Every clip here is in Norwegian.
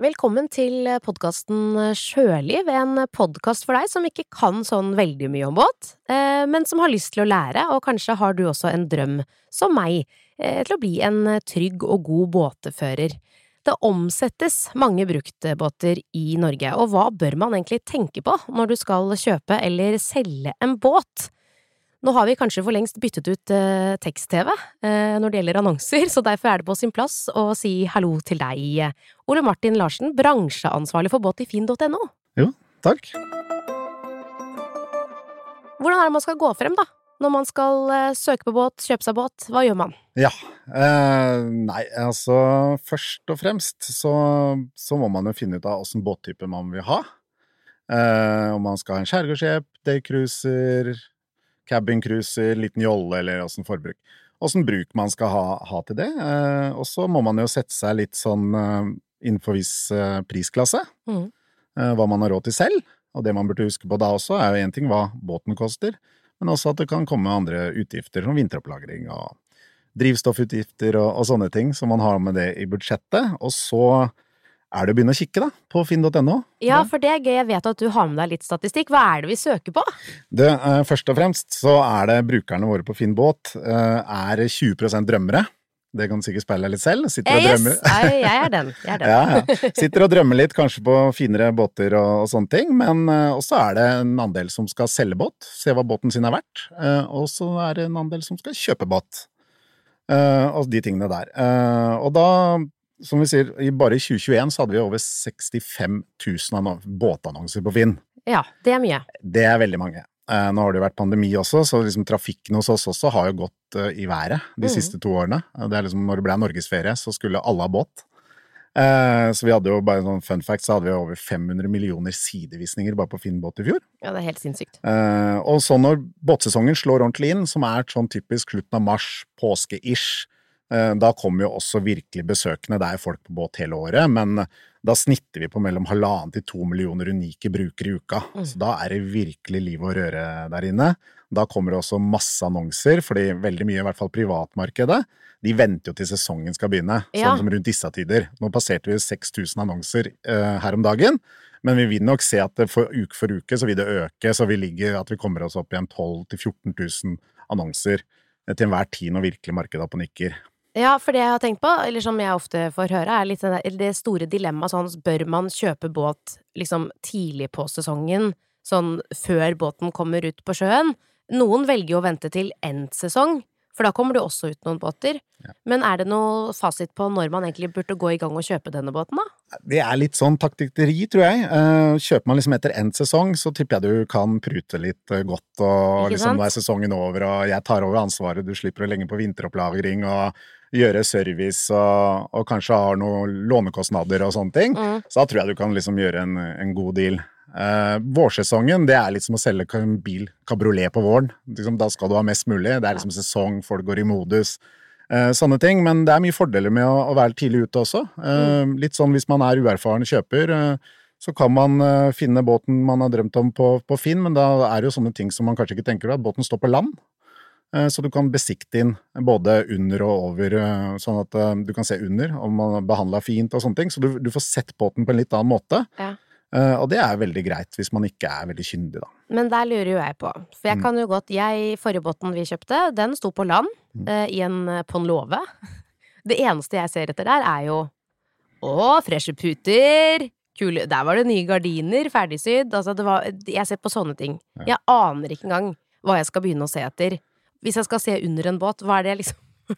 Velkommen til podkasten Sjøliv, en podkast for deg som ikke kan sånn veldig mye om båt, eh, men som har lyst til å lære, og kanskje har du også en drøm, som meg, eh, til å bli en trygg og god båtfører. Det omsettes mange bruktbåter i Norge, og hva bør man egentlig tenke på når du skal kjøpe eller selge en båt? Nå har vi kanskje for lengst byttet ut eh, tekst-TV eh, når det gjelder annonser, så derfor er det på sin plass å si hallo til deg, Ole Martin Larsen, bransjeansvarlig for båt i finn.no. Jo, takk. Hvordan er det man skal gå frem, da? Når man skal eh, søke på båt, kjøpe seg båt, hva gjør man? Ja, eh, nei, altså først og fremst så, så må man jo finne ut av åssen båttype man vil ha. Eh, om man skal ha en skjærgårdsskip, daycruiser, cabincruiser, liten jolle eller åssen forbruk. Åssen bruk man skal ha, ha til det. Eh, og så må man jo sette seg litt sånn eh, innenfor viss eh, prisklasse. Mm. Eh, hva man har råd til selv. Og det man burde huske på da også, er jo én ting hva båten koster, men også at det kan komme andre utgifter som vinteropplagring og drivstoffutgifter og, og sånne ting, så man har med det i budsjettet. Og så er det å begynne å kikke, da, på finn.no. Ja, for det er gøy, jeg vet at du har med deg litt statistikk. Hva er det vi søker på? Det, eh, først og fremst så er det brukerne våre på Finn båt eh, er 20% drømmere. Det kan du sikkert speile litt selv. Sitter og Eh, yes, drømmer. jeg, jeg er den. Jeg er den. Ja, ja. Sitter og drømmer litt, kanskje på finere båter og, og sånne ting, men eh, også er det en andel som skal selge båt, se hva båten sin er verdt, uh, og så er det en andel som skal kjøpe båt, uh, og de tingene der. Og da, som vi sier, i bare i 2021 så hadde vi over 65 000 båtannonser på Finn. Ja, det er mye. Det er veldig mange. Eh, Nå har det jo vært pandemi også, så liksom trafikken hos oss også har jo gått eh, i været de mm. siste to årene. Eh, Det er liksom, når det ble norgesferie, så skulle alle ha båt. Så vi hadde jo bare noen sånn fun fact, så hadde vi over 500 millioner sidevisninger bare på Finn båt i fjor. Ja, det er helt sinnssykt. Og så når båtsesongen slår ordentlig inn, som er sånn typisk slutten av mars, påske-ish, da kommer jo også virkelig besøkende. Det er folk på båt hele året, men da snitter vi på mellom halvannen til to millioner unike brukere i uka. Mm. Så da er det virkelig liv og røre der inne. Da kommer det også masse annonser, fordi veldig mye, i hvert fall privatmarkedet, de venter jo til sesongen skal begynne, Ja. sånn som rundt disse tider. Nå passerte vi 6000 annonser eh, her om dagen, men vi vil nok se at for uke for uke så vil det øke, så vi ligger at vi kommer oss opp igjen 12 000-14 000 annonser eh, til enhver tid når virkelig markedet er på nikker. Ja, for det jeg har tenkt på, eller som jeg ofte får høre, er litt det, store dilemmaet sånn, bør man kjøpe båt liksom tidlig på sesongen, sånn før båten kommer ut på sjøen? Noen velger jo å vente til endt sesong, for da kommer det også ut noen båter. Ja. Men er det noe fasit på når man egentlig burde gå i gang og kjøpe denne båten, da? Det er litt sånn taktikkeri, tror jeg. Eh, Kjøper man liksom etter endt sesong, så tipper jeg du kan prute litt eh, godt, og liksom nå er sesongen over, og jeg tar over ansvaret, du slipper å legge på vinteropplagring og gjøre service, og, og kanskje har noen lånekostnader og sånne ting. Mm. Så da tror jeg du kan liksom gjøre en, en god deal. Uh, vårsesongen, det er litt som å selge en bil kabriolet på våren. Liksom, da skal du ha mest mulig. Det er liksom sesong, folk går i modus. Uh, sånne ting. Men det er mye fordeler med å, å være tidlig ute også. Eh, Litt sånn hvis man er uerfaren kjøper, så kan man finne båten man har drømt om på, på Finn, men da er det jo sånne ting som man kanskje ikke tenker på, at båten står på land. Eh, Så du kan besikte inn både under og over, eh, sånn at eh, du kan se under om man er behandla fint og sånne ting. Så du, du får sett båten på en litt annen måte. Ja. Og det er veldig greit hvis man ikke er veldig kyndig, da. Men der lurer jo jeg på, for jeg Mm. kan jo godt Jeg, forrige båten vi kjøpte, den sto på land, Mm. i en på en låve. Det eneste jeg ser etter der, er jo Å, freshe puter! Kule Der var det nye gardiner, ferdigsydd. Altså, det var Jeg ser på sånne ting. Jeg aner ikke engang hva jeg skal begynne å se etter. Hvis jeg skal se under en båt, hva er det liksom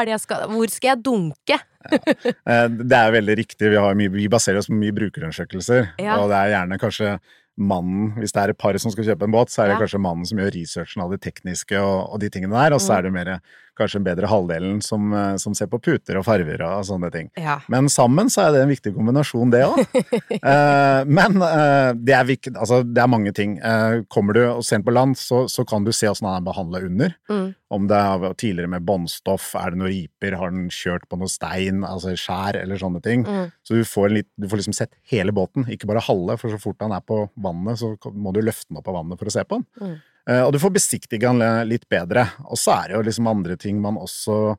er det skal Hvor skal jeg dunke? ja. Det er veldig riktig. Vi, har mye, vi baserer oss på mye brukerundersøkelser. Ja. Og det er gjerne kanskje mannen, hvis det er et par som skal kjøpe en båt, så er det Ja. kanskje mannen som gjør researchen av det tekniske og, og de tingene der, og så Mm. er det mer kanskje den bedre halvdelen som, eh, som ser på puter og farver og sånne ting. Ja. Men sammen så er det en viktig kombinasjon, det òg. eh, men eh, det, er viktig, altså, det er mange ting. Eh, kommer du sent på land, så, så kan du se åssen han er behandla under. Mm. Om det er tidligere med båndstoff, er det noen riper, har den kjørt på noe stein, altså skjær eller sånne ting. Mm. Så du får, litt, du får liksom sett hele båten, ikke bare halve, for så fort han er på vannet, så må du løfte den opp av vannet for å se på den. Mm. Uh, og du får besiktige den litt bedre. Og så er det jo liksom andre ting man også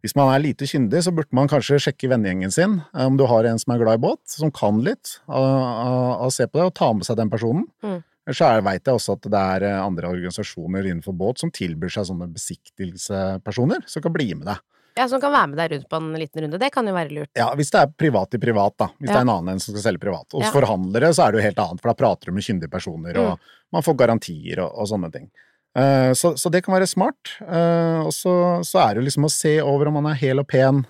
Hvis man er lite kyndig, så burde man kanskje sjekke vennegjengen sin, om om du har en som er glad i båt, som kan litt av å se på det, og ta med seg den personen. Mm. Så veit jeg også at det er eh, andre organisasjoner innenfor båt som tilbyr seg sånne besiktigelsespersoner, som kan bli med deg. Ja, Som kan være med deg rundt på en liten runde. Det kan jo være lurt. Ja, hvis det er privat i privat, da. Hvis Ja. det er en annen enn som skal selge privat. Hos Ja. forhandlere så er det jo helt annet, for da prater du med kyndige personer, og man får garantier og, og sånne ting. Uh, så, så det kan være smart. Uh, og så, så er det jo liksom å se over om man er hel og pen.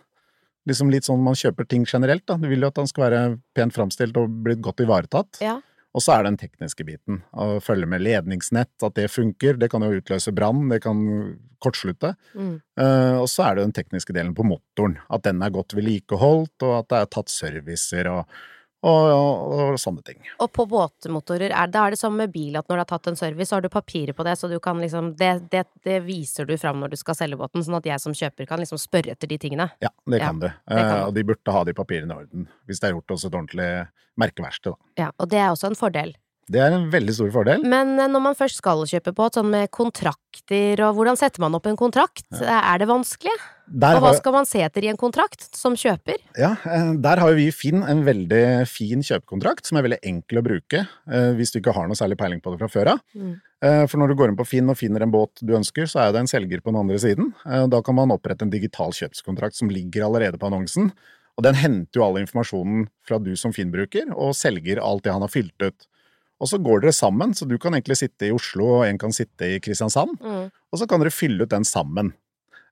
Liksom litt sånn man kjøper ting generelt, da. Du vil jo at han skal være pent framstilt og blitt godt ivaretatt. Ja. Og så er den tekniske biten. Å følge med ledningsnett, at det funker. Det kan jo utløse brann, det kan kortslutte. Mm. Uh, og så er det den tekniske delen på motoren. At den er godt vedlikeholdt, og at det er tatt servicer og, og, og, og sånne ting. Og på båtmotorer, er, da er det som med bil, at når du har tatt en service, så har du papirer på det, så du kan liksom Det, det, det viser du fram når du skal selge båten, sånn at jeg som kjøper kan liksom spørre etter de tingene. Ja, det Ja, kan du. kan Eh, og de burde ha de papirene i orden. Hvis det er gjort hos et ordentlig merkeverksted, da. Ja, og det er også en fordel. Det er en veldig stor fordel. Men eh, når man først skal kjøpe båt, sånn med kontrakter og hvordan setter man opp en kontrakt? Er det vanskelig? Der Og hva skal man se etter i en kontrakt som kjøper? ja, eh, der har jo vi i Finn en veldig fin kjøpekontrakt som er veldig enkel å bruke eh, hvis du ikke har noe særlig peiling på det fra før av. Mm. Eh, For når du går inn på Finn og finner en båt du ønsker, så er det en selger på den andre siden. Eh, Da kan man opprette en digital kjøpskontrakt som ligger allerede på annonsen. Og den henter jo all informasjonen fra du som Finn-bruker, og selger alt det han har fylt ut. Og så går dere sammen, så du kan egentlig sitte i Oslo, og en kan sitte i Kristiansand. Mm. Og så kan dere fylle ut den sammen.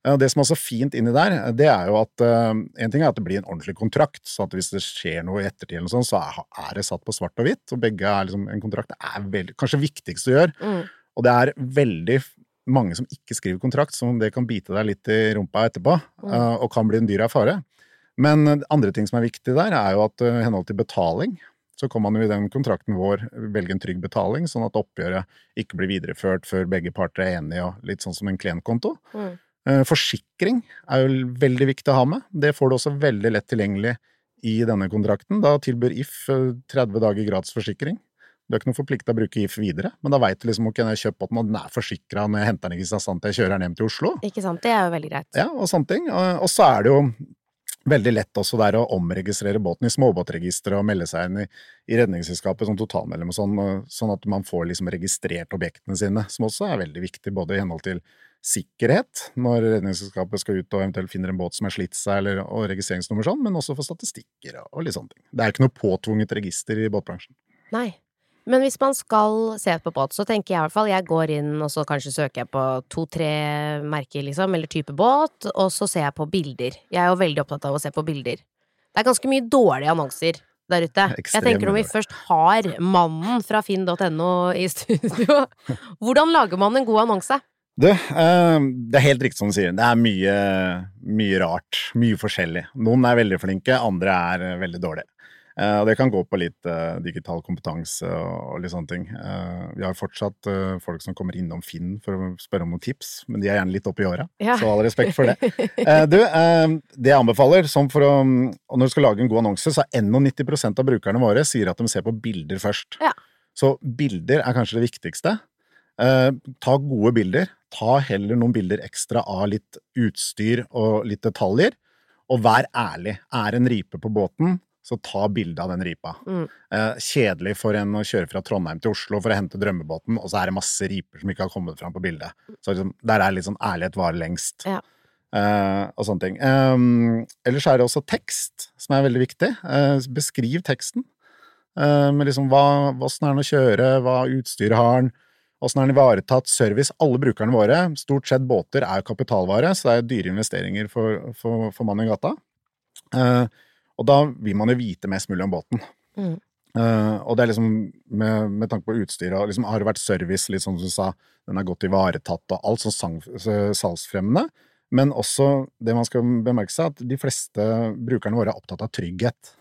Eh, Det som er så fint inni der, det er jo at eh, en ting er at det blir en ordentlig kontrakt, så at hvis det skjer noe i ettertid, eller sånt, så er- det satt på svart og hvitt. Og begge er liksom En kontrakt Det er veldig, kanskje viktigst å gjøre. Mm. Og det er veldig mange som ikke skriver kontrakt, som det kan bite deg litt i rumpa etterpå, Mm. eh, og kan bli en dyr affære. Men eh, andre ting som er viktig der, er jo at eh, i henhold til betaling, så kan man jo i den kontrakten vår velge en trygg betaling, sånn at oppgjøret ikke blir videreført før begge parter er enige, og litt sånn som en klientkonto. Mm. Eh, Forsikring er jo veldig viktig å ha med. Det får du også veldig lett tilgjengelig i denne kontrakten. Da tilbyr If eh, 30 dager gratis forsikring. Du er ikke noe forplikta å bruke If videre, men da veit du liksom ok, når jeg kjøper den, og den er forsikra når jeg henter den i Kristiansand til jeg kjører den hjem til Oslo. Ikke sant? Det er jo veldig greit. Ja, og sånne ting. Og så er det jo veldig lett også der å omregistrere båten i småbåtregisteret og melde seg inn i, i Redningsselskapet som totalmedlem og sånn, sånn at man får liksom registrert objektene sine, som også er veldig viktig, både i henhold til sikkerhet, når Redningsselskapet skal ut og eventuelt finner en båt som har slitt seg, eller, og registreringsnummer sånn, men også for statistikker og, og litt sånne ting. Det er ikke noe påtvunget register i båtbransjen. Nei. Men hvis man skal se på båt, så tenker jeg i hvert fall Jeg går inn, og så kanskje søker jeg på to-tre merker, liksom, eller type båt, og så ser jeg på bilder. Jeg er jo veldig opptatt av å se på bilder. Det er ganske mye dårlige annonser der ute. Jeg tenker om vi først har mannen fra finn.no i studio, hvordan lager man en god annonse? Du, eh, det er helt riktig som du sier. Det er mye, mye rart. Mye forskjellig. Noen er veldig flinke, andre er eh, veldig dårlige. Eh, og det kan gå på litt eh, digital kompetanse og, litt sånne ting. Eh, vi har fortsatt folk som kommer innom Finn for å spørre om noen tips, men de er gjerne litt oppi åra, Ja. så all respekt for det. Du, det jeg anbefaler, som for å, og når du skal lage en god annonse, så er 91% av brukerne våre sier at de ser på bilder først. Ja. Så bilder er kanskje det viktigste. Eh, ta gode bilder. Ta heller noen bilder ekstra av litt utstyr og litt detaljer. Og vær ærlig. Er en ripe på båten, så ta bilde av den ripa. Mm. Eh, kjedelig for en å kjøre fra Trondheim til Oslo for å hente drømmebåten, og så er det masse riper som ikke har kommet fram på bildet. Så liksom, der er litt sånn ærlighet varer lengst. Ja. Eh, og sånne ting. Um, ellers er det også tekst, som er veldig viktig. Eh, beskriv teksten. Eh, med liksom hva, åssen er den å kjøre, hva utstyret har den, åssen er den ivaretatt, service. Alle brukerne våre, stort sett båter, er kapitalvare, så det er dyre investeringer for, for, for mannen i gata. Eh, og da vil man jo vite mest mulig om båten. Mm. Uh, og det er liksom med, med tanke på utstyret, liksom, har det vært service, litt sånn som du sa, den er godt ivaretatt og alt sånn salgsfremmende. Men også det man skal bemerke seg, at de fleste brukerne våre er opptatt av trygghet.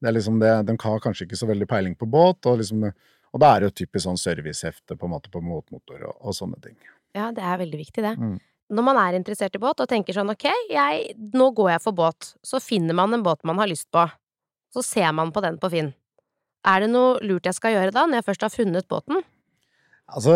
Det er liksom det, De har kanskje ikke så veldig peiling på båt, og, liksom, og da er det jo typisk sånn servicehefte på en måte på båtmotor og, og sånne ting. Ja, det er veldig viktig, det. Mm. Når man er interessert i båt og tenker sånn ok, jeg, nå går jeg for båt, så finner man en båt man har lyst på. Så ser man på den på Finn. Er det noe lurt jeg skal gjøre da, når jeg først har funnet båten? Altså,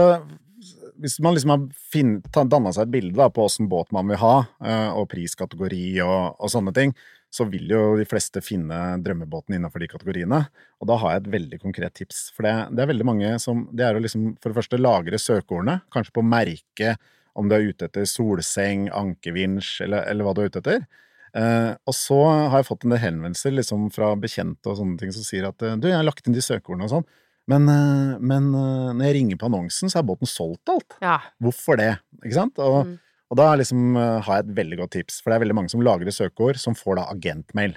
hvis man liksom har danna seg et bilde da, på åssen båt man vil ha, eh, og priskategori og, og, sånne ting, så vil jo de fleste finne drømmebåten innenfor de kategoriene. Og da har jeg et veldig konkret tips. For det, det er veldig mange som Det er å liksom for det første lagre søkeordene, kanskje på merket om du er ute etter solseng, ankervinsj eller, eller hva du er ute etter. Eh, og så har jeg fått en del henvendelser liksom, fra bekjente og sånne ting som sier at du, jeg har lagt inn de søkeordene og sånn. Men, eh, men, eh, når jeg ringer på annonsen, så er båten solgt alt. Ja. Hvorfor det? Ikke sant? Og, mm. og da liksom, eh, har jeg et veldig godt tips, for det er veldig mange som lagrer søkeord, som får da agentmail.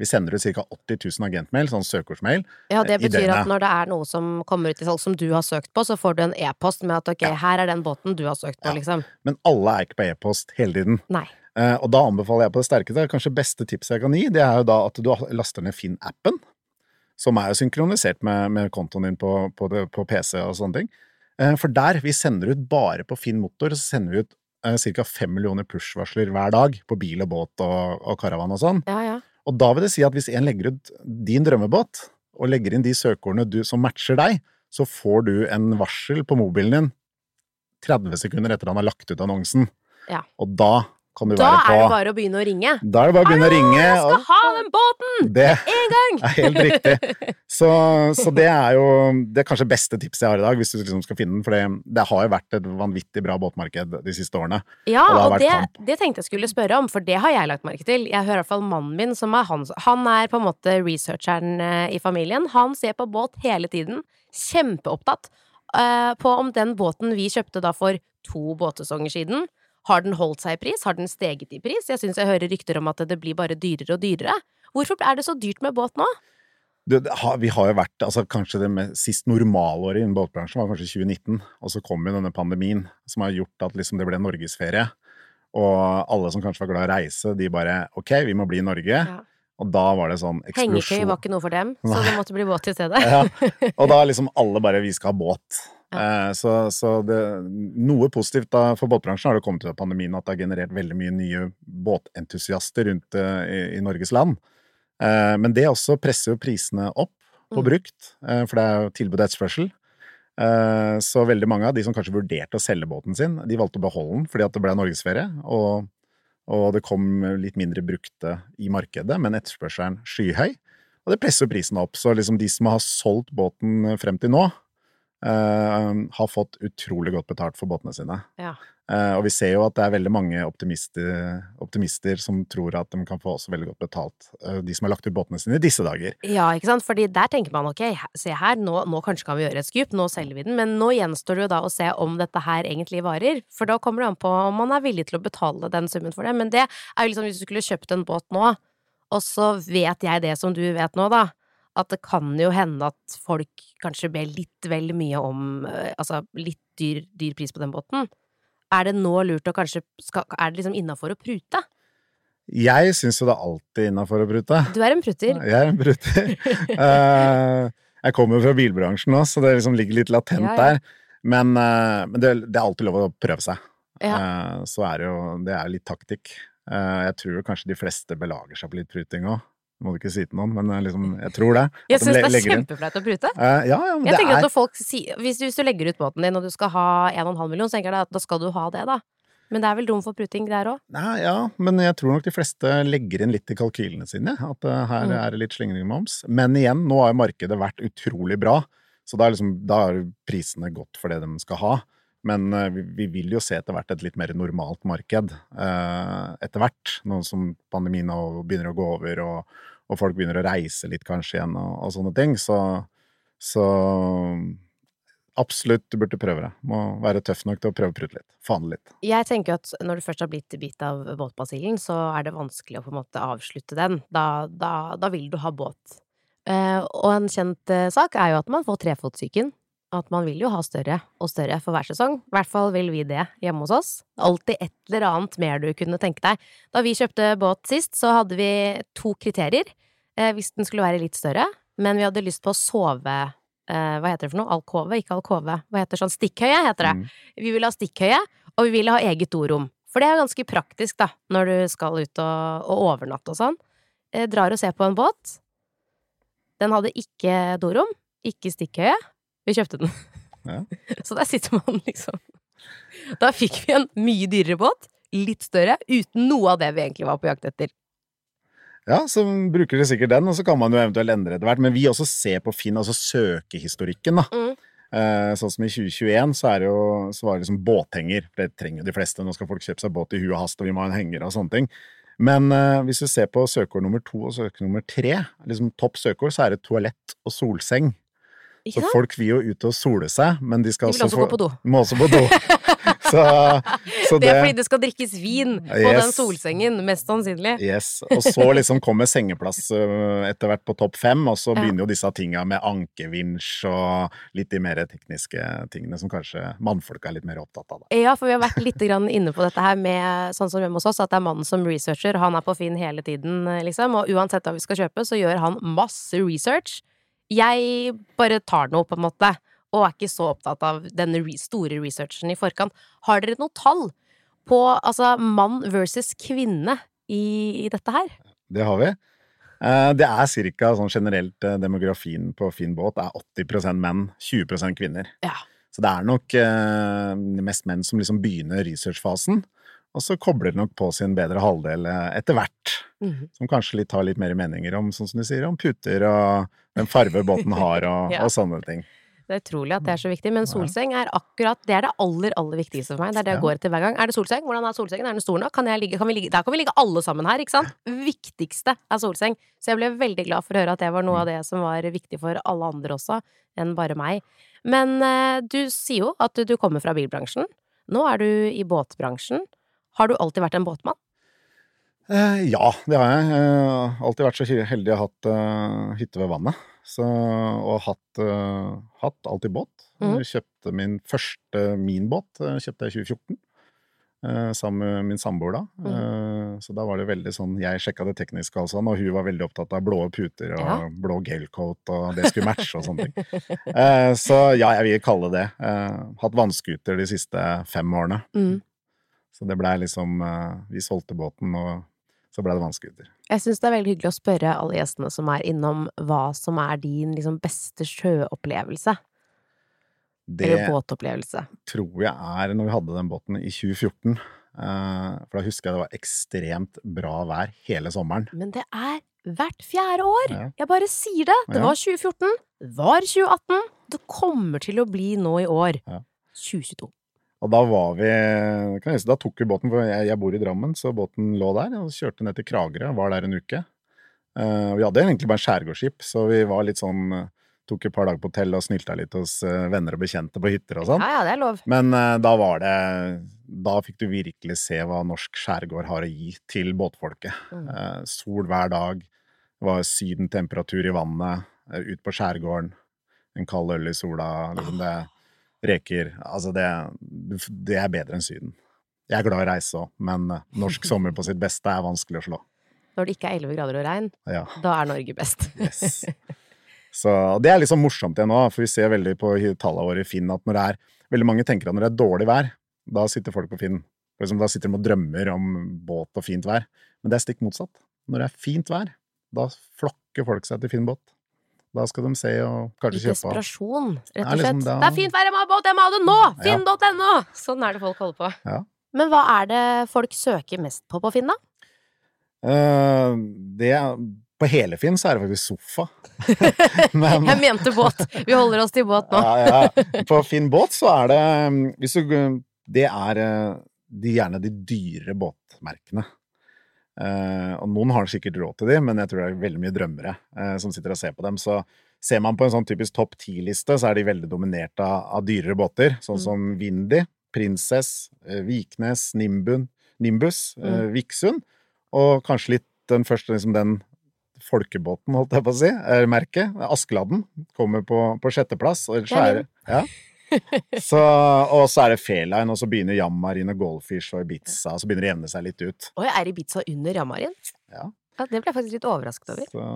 Vi sender ut ca. 80 000 agentmail, sånn søkeordsmail. Ja, det betyr at når det er noe som kommer ut i salg som du har søkt på, så får du en e-post med at ok, ja. her er den båten du har søkt på, ja. liksom. Men alle er ikke på e-post hele tiden. Nei. Eh, og da anbefaler jeg på det sterkeste, kanskje beste tipset jeg kan gi, det er jo da at du laster ned Finn-appen som er jo synkronisert med, med kontoen din på, på, det, på, PC og sånne ting. Eh, for der, vi sender ut bare på Finn Motor, så sender vi ut eh, ca. fem millioner push-varsler hver dag på bil og båt og, og karavan og sånn. Ja, ja. Og da vil det si at hvis en legger ut din drømmebåt, og legger inn de søkeordene du, som matcher deg, så får du en varsel på mobilen din 30 sekunder etter han har lagt ut annonsen. Ja. Og da kan du da være på Da er det bare å begynne å ringe. Da er det bare å begynne å ringe. Jeg skal ha den båten! Det en gang! er helt riktig. Så, så, det er jo det er kanskje beste tipset jeg har i dag, hvis du liksom skal finne den. For det, det har jo vært et vanvittig bra båtmarked de siste årene. Ja, og, det, og det, tenkte jeg skulle spørre om, for det har jeg lagt merke til. Jeg hører i hvert fall mannen min, som er hans Han er på en måte researcheren eh, i familien. Han ser på båt hele tiden. Kjempeopptatt uh, på om den båten vi kjøpte da for to båtsesonger siden har den holdt seg i pris? Har den steget i pris? Jeg syns jeg hører rykter om at det blir bare dyrere og dyrere. Hvorfor er det så dyrt med båt nå? Det, det har, vi har jo vært, altså Kanskje det med, sist normalåret innen båtbransjen var kanskje 2019. Og så kom jo denne pandemien som har gjort at liksom det ble norgesferie. Og alle som kanskje var glad i å reise, de bare ok, vi må bli i Norge. Ja. Og da var det sånn eksplosjon. Hengekøye var ikke noe for dem, så det måtte bli båt i stedet. ja. Og da liksom alle bare vi skal ha båt. Ja. Eh, så, så det, noe positivt da, for båtbransjen har det kommet ut av pandemien at det har generert veldig mye nye båtentusiaster rundt uh, i, i, Norges land. Uh, men det også presser jo prisene opp på mm. brukt, for det er jo tilbud og etterspørsel. Så veldig mange av de som kanskje vurderte å selge båten sin, de valgte å beholde den fordi at det ble norgesferie, og, og det kom litt mindre brukte i markedet, men etterspørselen skyhøy. Og det presser prisen opp. Så liksom de som har solgt båten frem til nå, Uh, har fått utrolig godt betalt for båtene sine. Ja. Uh, og vi ser jo at det er veldig mange optimister, optimister, som tror at de kan få også veldig godt betalt, uh, de som har lagt ut båtene sine i disse dager. Ja, ikke sant, fordi der tenker man ok, se her, nå, nå kanskje kan vi gjøre et skup, nå selger vi den, men nå gjenstår det jo da å se om dette her egentlig varer, for da kommer det an på om man er villig til å betale den summen for det, men det er jo liksom hvis du skulle kjøpt en båt nå, og så vet jeg det som du vet nå, da, at det kan jo hende at folk kanskje ber litt vel mye om eh, Altså litt dyr, dyr pris på den båten. Er det nå lurt å kanskje skal, Er det liksom innafor å prute? Jeg syns jo det er alltid innafor å prute. Du er en pruter. Jeg er en prutter. uh, jeg kommer jo fra bilbransjen nå, så det liksom ligger litt latent ja, ja. der. Men, uh, men det, det, er alltid lov å prøve seg. Ja. Så er det jo Det er litt taktikk. jeg tror kanskje de fleste belager seg på litt pruting òg må du ikke si til noen, men eh, liksom, jeg tror det. Jeg syns det er kjempeflaut å prute. Uh, ja, ja, jeg tenker er... at folk si, hvis, hvis, du legger ut båten din og du skal ha 1,5 million, så tenker jeg at da skal du ha det, da. Men det er vel rom for pruting der òg? Ja, men jeg tror nok de fleste legger inn litt i kalkylene sine. At uh, her mm. er det litt slingring med moms. Men igjen, nå har markedet vært utrolig bra. Så da, liksom, da har prisene gått for det de skal ha. Men uh, vi, vi, vil jo se etter hvert et litt mer normalt marked uh, etter hvert. Nå som pandemien begynner å gå over, og, og folk begynner å reise litt kanskje igjen og, og sånne ting. Så, så, absolutt, du burde prøve det. Må være tøff nok til å prøve å prute litt. Fane litt. Jeg tenker at når du først har blitt bitt av båtbasillen, så er det vanskelig å på en måte avslutte den. Da, da, da vil du ha båt. Uh, og en kjent sak er jo at man får trefotsyken. At man vil jo ha større og større for hver sesong. I hvert fall vil vi det hjemme hos oss. Alltid et eller annet mer du kunne tenke deg. Da vi kjøpte båt sist, så hadde vi to kriterier eh, hvis den skulle være litt større, men vi hadde lyst på å sove eh, Hva heter det for noe? Alkove? Ikke alkove. Hva heter sånn? Stikkhøye, heter det. Mm. Vi ville ha stikkhøye, og vi ville ha eget dorom. For det er ganske praktisk, da, når du skal ut og, og overnatte og sånn. Eh, drar og ser på en båt. Den hadde ikke dorom, ikke stikkhøye. Vi kjøpte den. Ja. Så der sitter man liksom Da fikk vi en mye dyrere båt, litt større, uten noe av det vi egentlig var på jakt etter. Ja, så bruker dere sikkert den, og så kan man jo eventuelt endre etter hvert. Men vi også ser på Finn, altså søkehistorikken, da. Mm. Eh, sånn som i 2021, så, er det jo, så var det liksom båthenger. Det trenger jo de fleste. Nå skal folk kjøpe seg båt i huet og hast, og vi må ha en henger og sånne ting. Men eh, hvis du ser på søkeord nummer to og søkeord nummer tre, liksom topp søkeord, så er det toalett og solseng. Så folk vil jo ut og sole seg, men de skal De også få- gå på do. Må også på do. så, så Det det, er fordi det skal drikkes vin på Yes. den solsengen, mest sannsynlig. Yes. Og så liksom kommer sengeplass øh, etter hvert på topp fem, og så Ja. begynner jo disse tinga med ankevinsj og litt de mer tekniske tingene som kanskje mannfolk er litt mer opptatt av. Da. Ja, for vi har vært litt grann inne på dette her med sånn som hjemme hos oss, at det er mannen som researcher. Han er på Finn hele tiden, liksom, og uansett hva vi skal kjøpe, så gjør han masse research. Jeg bare tar noe, på en måte, og er ikke så opptatt av denne store researchen i forkant. Har dere noe tall på altså mann versus kvinne i, i dette her? Det har vi. Eh, Det er ca. sånn generelt eh, demografien på Finn båt er 80% menn, 20% kvinner. Ja. Så det er nok eh, mest menn som liksom begynner researchfasen, og så kobler det nok på sin bedre halvdel eh, etter hvert. Mhm. Som kanskje litt har litt mer meninger om, sånn som du sier, om puter og den farve båten har og, Ja. og sånne ting. Det er utrolig at det er så viktig, men solseng er akkurat Det er det aller, aller viktigste for meg. Det er det jeg går etter hver gang. Er det solseng? Hvordan er solsengen? Er den stor nok? Kan jeg ligge, kan vi ligge, der kan vi ligge alle sammen her, ikke sant? Viktigste er solseng. Så jeg ble veldig glad for å høre at det var noe av det som var viktig for alle andre også, enn bare meg. Men eh, du sier jo at du, du kommer fra bilbransjen. Nå er du i båtbransjen. Har du alltid vært en båtmann? Eh, ja, det har jeg. Jeg har alltid vært så heldig å ha hatt eh, hytte ved vannet. Så, og hatt, eh, hatt alltid båt. Mm. Jeg Kjøpte min første min båt eh, kjøpte jeg i 2014. eh, sammen med min samboer da. Eh, så da var det veldig sånn Jeg sjekka det tekniske, og sånn, og hun var veldig opptatt av blå puter og Ja. blå gelcoat, og det skulle matche og sånne ting. Eh, så ja, jeg vil kalle det. Eh, hatt vannskuter de siste fem årene. Mm. Så det blei liksom eh, Vi solgte båten, og så blei det vannskuter. Jeg syns det er veldig hyggelig å spørre alle gjestene som er innom, hva som er din liksom, beste sjøopplevelse. Det Eller båtopplevelse. tror jeg er når vi hadde den båten i 2014. Eh, for da husker jeg det var ekstremt bra vær hele sommeren. Men det er hvert fjerde år! Ja. Jeg bare sier det. Det var 2014, var 2018, det kommer til å bli nå i år. Ja. 2022. Og da var vi kan jeg Da tok vi båten, for jeg, jeg bor i Drammen, så båten lå der. Og kjørte ned til Kragerø, var der en uke. Uh, vi hadde egentlig bare skjærgårdsskip, så vi var litt sånn eh, Tok et par dager på hotell og snylta litt hos eh, venner og bekjente på hytter og sånn. Ja ja, det er lov. Men uh, da var det Da fikk du virkelig se hva norsk skjærgård har å gi til båtfolket. Mm. Uh, sol hver dag. Det var sydentemperatur i vannet. ut på skjærgården. En kald øl i sola. Liksom det, reker. Altså, det, det er bedre enn Syden. Jeg er glad i reise òg, men eh, norsk sommer på sitt beste er vanskelig å slå. Når det ikke er 11 grader og regn, Ja, da er Norge best. yes. Så det er liksom morsomt igjen nå, for vi ser veldig på tallene våre i Finn at når det er Veldig mange tenker at når det er dårlig vær, da sitter folk på Finn. Eksempel, da sitter de og drømmer om båt og fint vær. Men det er stikk motsatt. Når det er fint vær, da flokker folk seg til Finn båt. Da skal de se og kanskje kjøpe. desperasjon, rett og slett. liksom da- Det er fint vær, jeg må ha båt, jeg må ha det nå! Finn.no! Sånn er det folk holder på. Ja. Men hva er det folk søker mest på på Finn, da? Uh, det på hele Finn så er det faktisk sofa. Men Jeg mente båt. Vi holder oss til båt nå. ja, ja. På Finn båt så er det hvis du, Det er eh, de, gjerne de dyre båtmerkene. Eh, og noen har sikkert råd til de, men jeg tror det er veldig mye drømmere eh, som sitter og ser på dem. Så ser man på en sånn typisk topp ti-liste, så er de veldig dominert av, av dyrere båter. Sånn Mm. som Windy, Princess, eh, Viknes, Nimbun, Nimbus, Mm. Viksund. Og kanskje litt den første, liksom den folkebåten, holdt jeg på å si, er merket. Askeladden kommer på, på sjetteplass. Og svære, ja. Så, og så er det Fairline, og så begynner Jammarine, Goldfish og Ibiza. Og så begynner det å jevne seg litt ut. Oi, er Ibiza under Jammarin? Ja. Ja, det ble jeg faktisk litt overrasket over. Så,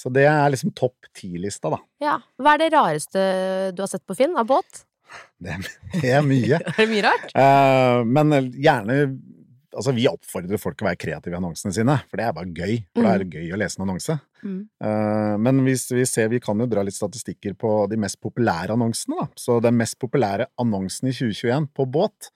så det er liksom topp ti-lista, da. Ja. Hva er det rareste du har sett på Finn av båt? Det, det er mye. Er det mye rart? Uh, men gjerne Altså, vi oppfordrer folk til å være kreative i annonsene sine, for det er bare gøy. For det er gøy å lese en annonse. Mm. Uh, men hvis vi ser, vi kan jo dra litt statistikker på de mest populære annonsene, da. Så den mest populære annonsen i 2021 på båt,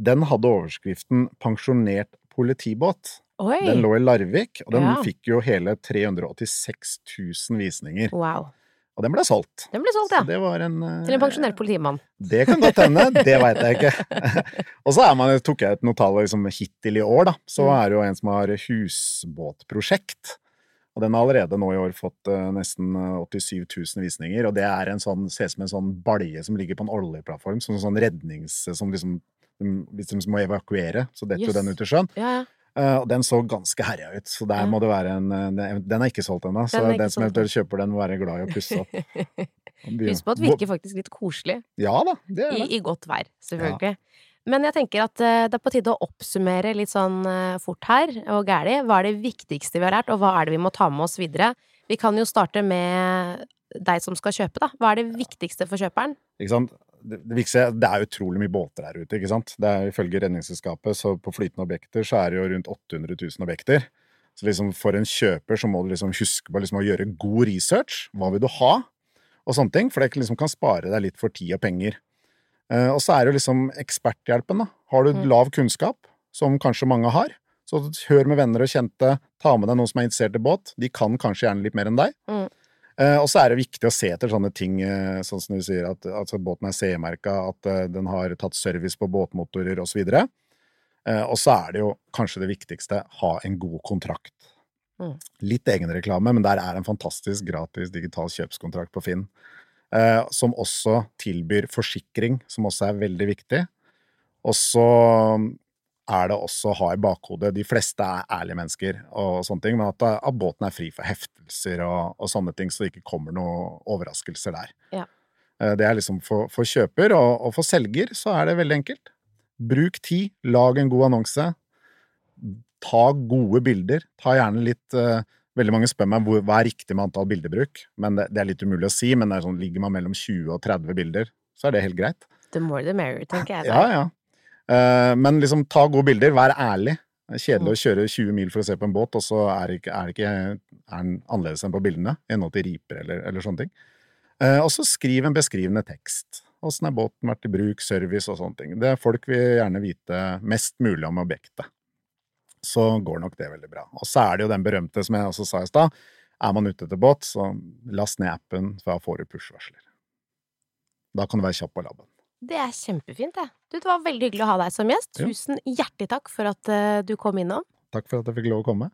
den hadde overskriften 'Pensjonert politibåt'. Oi! Den lå i Larvik, og den Ja. fikk jo hele 386 000 visninger. Wow. Og den ble solgt. Den ble solgt, ja. det var en eh, Til en pensjonert politimann. Det kan godt hende, det veit jeg ikke. og så er man, tok jeg et notat liksom, hittil i år, da. Så Mm. er det jo en som har husbåtprosjekt. Og den har allerede nå i år fått eh, nesten eh, 87 000 visninger. Og det er en sånn, ser ut som en sånn balje som ligger på en oljeplattform. Som sånn rednings... Som liksom, hvis de må evakuere, så detter jo yes. den ut i sjøen. Ja, ja. Eh, og den så ganske herja ut, så der Ja. må det være en eh, Den er ikke solgt ennå, så Den den, som eventuelt kjøper den, må være glad i å pusse opp. på at det virker faktisk litt koselig. Ja da, det I, det. I godt vær, selvfølgelig. Men jeg tenker at eh, det er på tide å oppsummere litt sånn fort her og gæli. Hva er det viktigste vi har lært, og hva er det vi må ta med oss videre? Vi kan jo starte med deg som skal kjøpe, da. Hva er det viktigste for kjøperen? Ikke sant? Det, det, viktigste, det er utrolig mye båter der ute, ikke sant. Det er Ifølge Redningsselskapet, så på flytende objekter, så er det jo rundt 800 000 objekter. Så liksom for en kjøper så må du liksom huske på liksom å gjøre god research. Hva vil du ha? Og sånne ting. For det liksom kan spare deg litt for tid og penger. Eh, og så er det jo liksom eksperthjelpen, da. Har du Mm. lav kunnskap, som kanskje mange har, så hør med venner og kjente. Ta med deg noen som er interessert i båt. De kan kanskje gjerne litt mer enn deg. Mm. Eh, og så er det viktig å se etter sånne ting, eh, sånn som du sier, at altså, båten er CE-merka, at eh, den har tatt service på båtmotorer osv. Eh, og så er det jo kanskje det viktigste ha en god kontrakt. Mm. Litt egenreklame, men der er en fantastisk gratis digital kjøpskontrakt på Finn. Eh, som også tilbyr forsikring, som også er veldig viktig. Og så er det også å ha i bakhodet De fleste er ærlige mennesker, og sånne ting, men at, at båten er fri for heftelser og, og sånne ting, så det ikke kommer noen overraskelser der. Ja. Eh, Det er liksom for, for kjøper, og, og for selger så er det veldig enkelt. Bruk tid, lag en god annonse. Ta gode bilder. Ta gjerne litt uh, Veldig mange spør meg hvor, hva er riktig med antall bildebruk, men det, det er litt umulig å si. Men det er sånn, ligger man mellom 20 og 30 bilder, så er det helt greit. The more the merrier, tenker jeg. Ja, ja. Eh, men liksom, ta gode bilder. Vær ærlig. Det er kjedelig å kjøre 20 mil for å se på en båt, og så er, det ikke, er, det ikke, er den annerledes enn på bildene. I henhold til riper eller, eller sånne ting. Eh, og så skriv en beskrivende tekst. Åssen er båten vært i bruk, service og sånne ting. Det er Folk vil gjerne vite mest mulig om objektet. Så går nok det veldig bra. Og så er det jo den berømte som jeg også sa i stad. Er man ute etter båt, så last ned appen, for da får du push-varsler. Da kan du være kjapp på labben. Det er kjempefint, det. Du, det var veldig hyggelig å ha deg som gjest. Tusen hjertelig takk for at eh, du kom innom. Takk for at jeg fikk lov å komme.